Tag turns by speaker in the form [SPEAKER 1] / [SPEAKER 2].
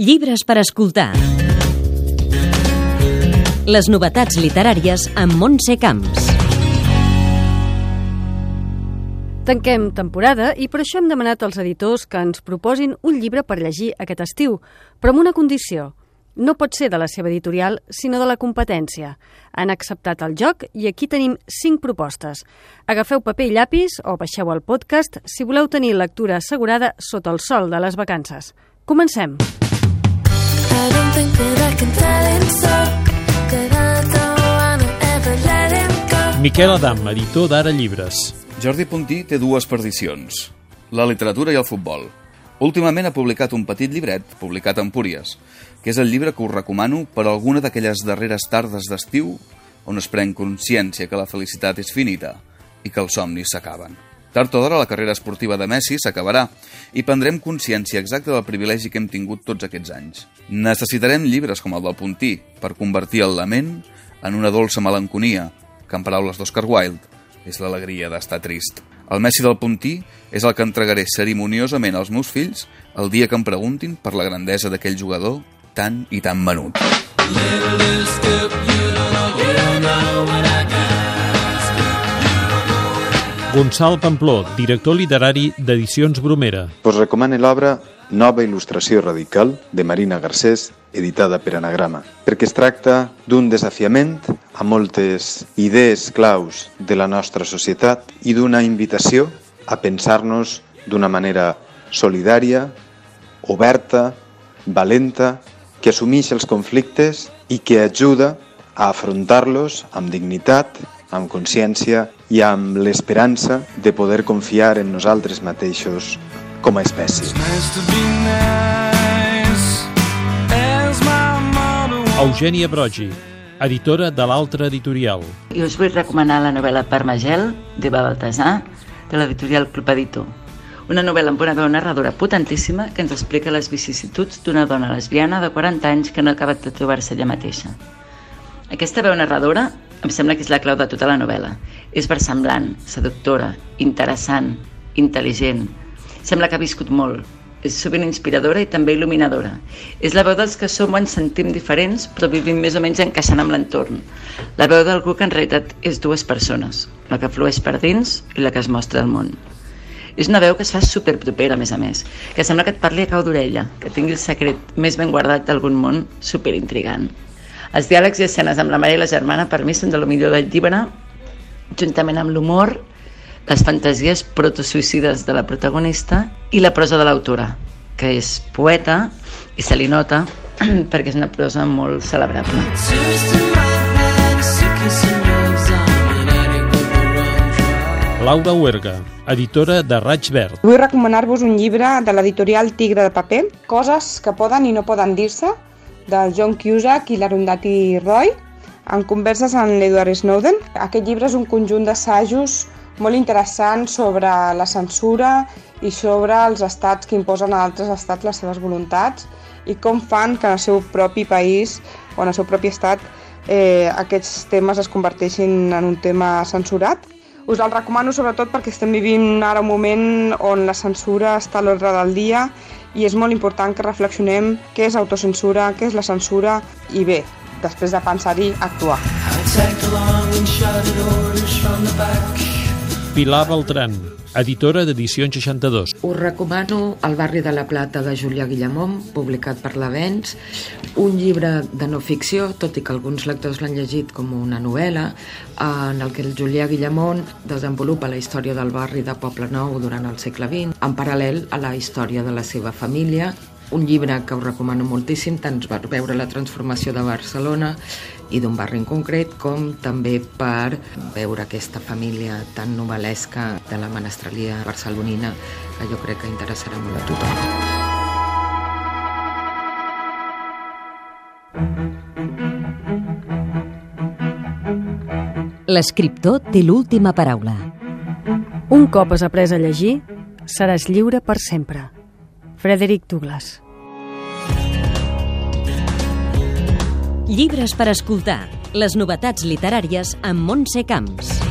[SPEAKER 1] Llibres per escoltar. Les novetats literàries amb Montse Camps.
[SPEAKER 2] Tanquem temporada i per això hem demanat als editors que ens proposin un llibre per llegir aquest estiu, però amb una condició. No pot ser de la seva editorial, sinó de la competència. Han acceptat el joc i aquí tenim cinc propostes. Agafeu paper i llapis o baixeu el podcast si voleu tenir lectura assegurada sota el sol de les vacances. Comencem.
[SPEAKER 3] I
[SPEAKER 4] Miquel Adam, editor d'Ara Llibres.
[SPEAKER 5] Jordi Puntí té dues perdicions, la literatura i el futbol. Últimament ha publicat un petit llibret, publicat en Púries, que és el llibre que us recomano per a alguna d'aquelles darreres tardes d'estiu on es pren consciència que la felicitat és finita i que els somnis s'acaben. Tard o d'hora la carrera esportiva de Messi s'acabarà i prendrem consciència exacta del privilegi que hem tingut tots aquests anys. Necessitarem llibres com el del Puntí per convertir el lament en una dolça melanconia, que en paraules d'Oscar Wilde és l'alegria d'estar trist. El Messi del Puntí és el que entregaré cerimoniosament als meus fills el dia que em preguntin per la grandesa d'aquell jugador tan i tan menut.
[SPEAKER 4] Gonçal Pampló, director literari d'Edicions Bromera.
[SPEAKER 6] Us recomano l'obra Nova il·lustració radical de Marina Garcés, editada per Anagrama, perquè es tracta d'un desafiament a moltes idees claus de la nostra societat i d'una invitació a pensar-nos d'una manera solidària, oberta, valenta, que assumeix els conflictes i que ajuda a afrontar-los amb dignitat, amb consciència i amb l'esperança de poder confiar en nosaltres mateixos com a espècie.
[SPEAKER 4] Eugènia Brogi, editora de l'Altra Editorial.
[SPEAKER 7] I us vull recomanar la novel·la Parmagel, d'Eva Baltasar, de l'editorial Club Editor. Una novel·la amb una veu narradora potentíssima que ens explica les vicissituds d'una dona lesbiana de 40 anys que no ha acabat de trobar-se ella mateixa. Aquesta veu narradora em sembla que és la clau de tota la novel·la. És versemblant, seductora, interessant, intel·ligent. Sembla que ha viscut molt. És sovint inspiradora i també il·luminadora. És la veu dels que som o ens sentim diferents, però vivim més o menys encaixant amb l'entorn. La veu d'algú que en realitat és dues persones, la que flueix per dins i la que es mostra al món. És una veu que es fa superpropera, a més a més, que sembla que et parli a cau d'orella, que tingui el secret més ben guardat d'algun món superintrigant. Els diàlegs i escenes amb la mare i la germana per mi són de lo millor del llibre, juntament amb l'humor, les fantasies protosuïcides de la protagonista i la prosa de l'autora, que és poeta i se li nota perquè és una prosa molt celebrable.
[SPEAKER 4] Laura Huerga, editora de Raig Verd.
[SPEAKER 8] Vull recomanar-vos un llibre de l'editorial Tigre de Paper, Coses que poden i no poden dir-se, de John Cusack i l'Arundhati Roy, en converses amb l'Edward Snowden. Aquest llibre és un conjunt d'assajos molt interessant sobre la censura i sobre els estats que imposen a altres estats les seves voluntats i com fan que en el seu propi país o en el seu propi estat eh, aquests temes es converteixin en un tema censurat. Us el recomano sobretot perquè estem vivint ara un moment on la censura està a l'ordre del dia i és molt important que reflexionem què és autocensura, què és la censura i bé, després de pensar-hi, actuar.
[SPEAKER 3] I
[SPEAKER 4] Pilar Beltran, editora d'Edicions 62.
[SPEAKER 9] Us recomano El barri de la Plata de Julià Guillamont, publicat per l'Avenç, un llibre de no ficció, tot i que alguns lectors l'han llegit com una novel·la, en el que el Julià Guillamont desenvolupa la història del barri de Poble Nou durant el segle XX, en paral·lel a la història de la seva família, un llibre que us recomano moltíssim, tant per veure la transformació de Barcelona i d'un barri en concret, com també per veure aquesta família tan novel·lesca de la menestrelia barcelonina, que jo crec que interessarà molt a tothom.
[SPEAKER 1] L'escriptor té l'última paraula.
[SPEAKER 2] Un cop has après a llegir, seràs lliure per sempre. Frederick Douglass.
[SPEAKER 1] Llibres per escoltar. Les novetats literàries amb Montse Camps.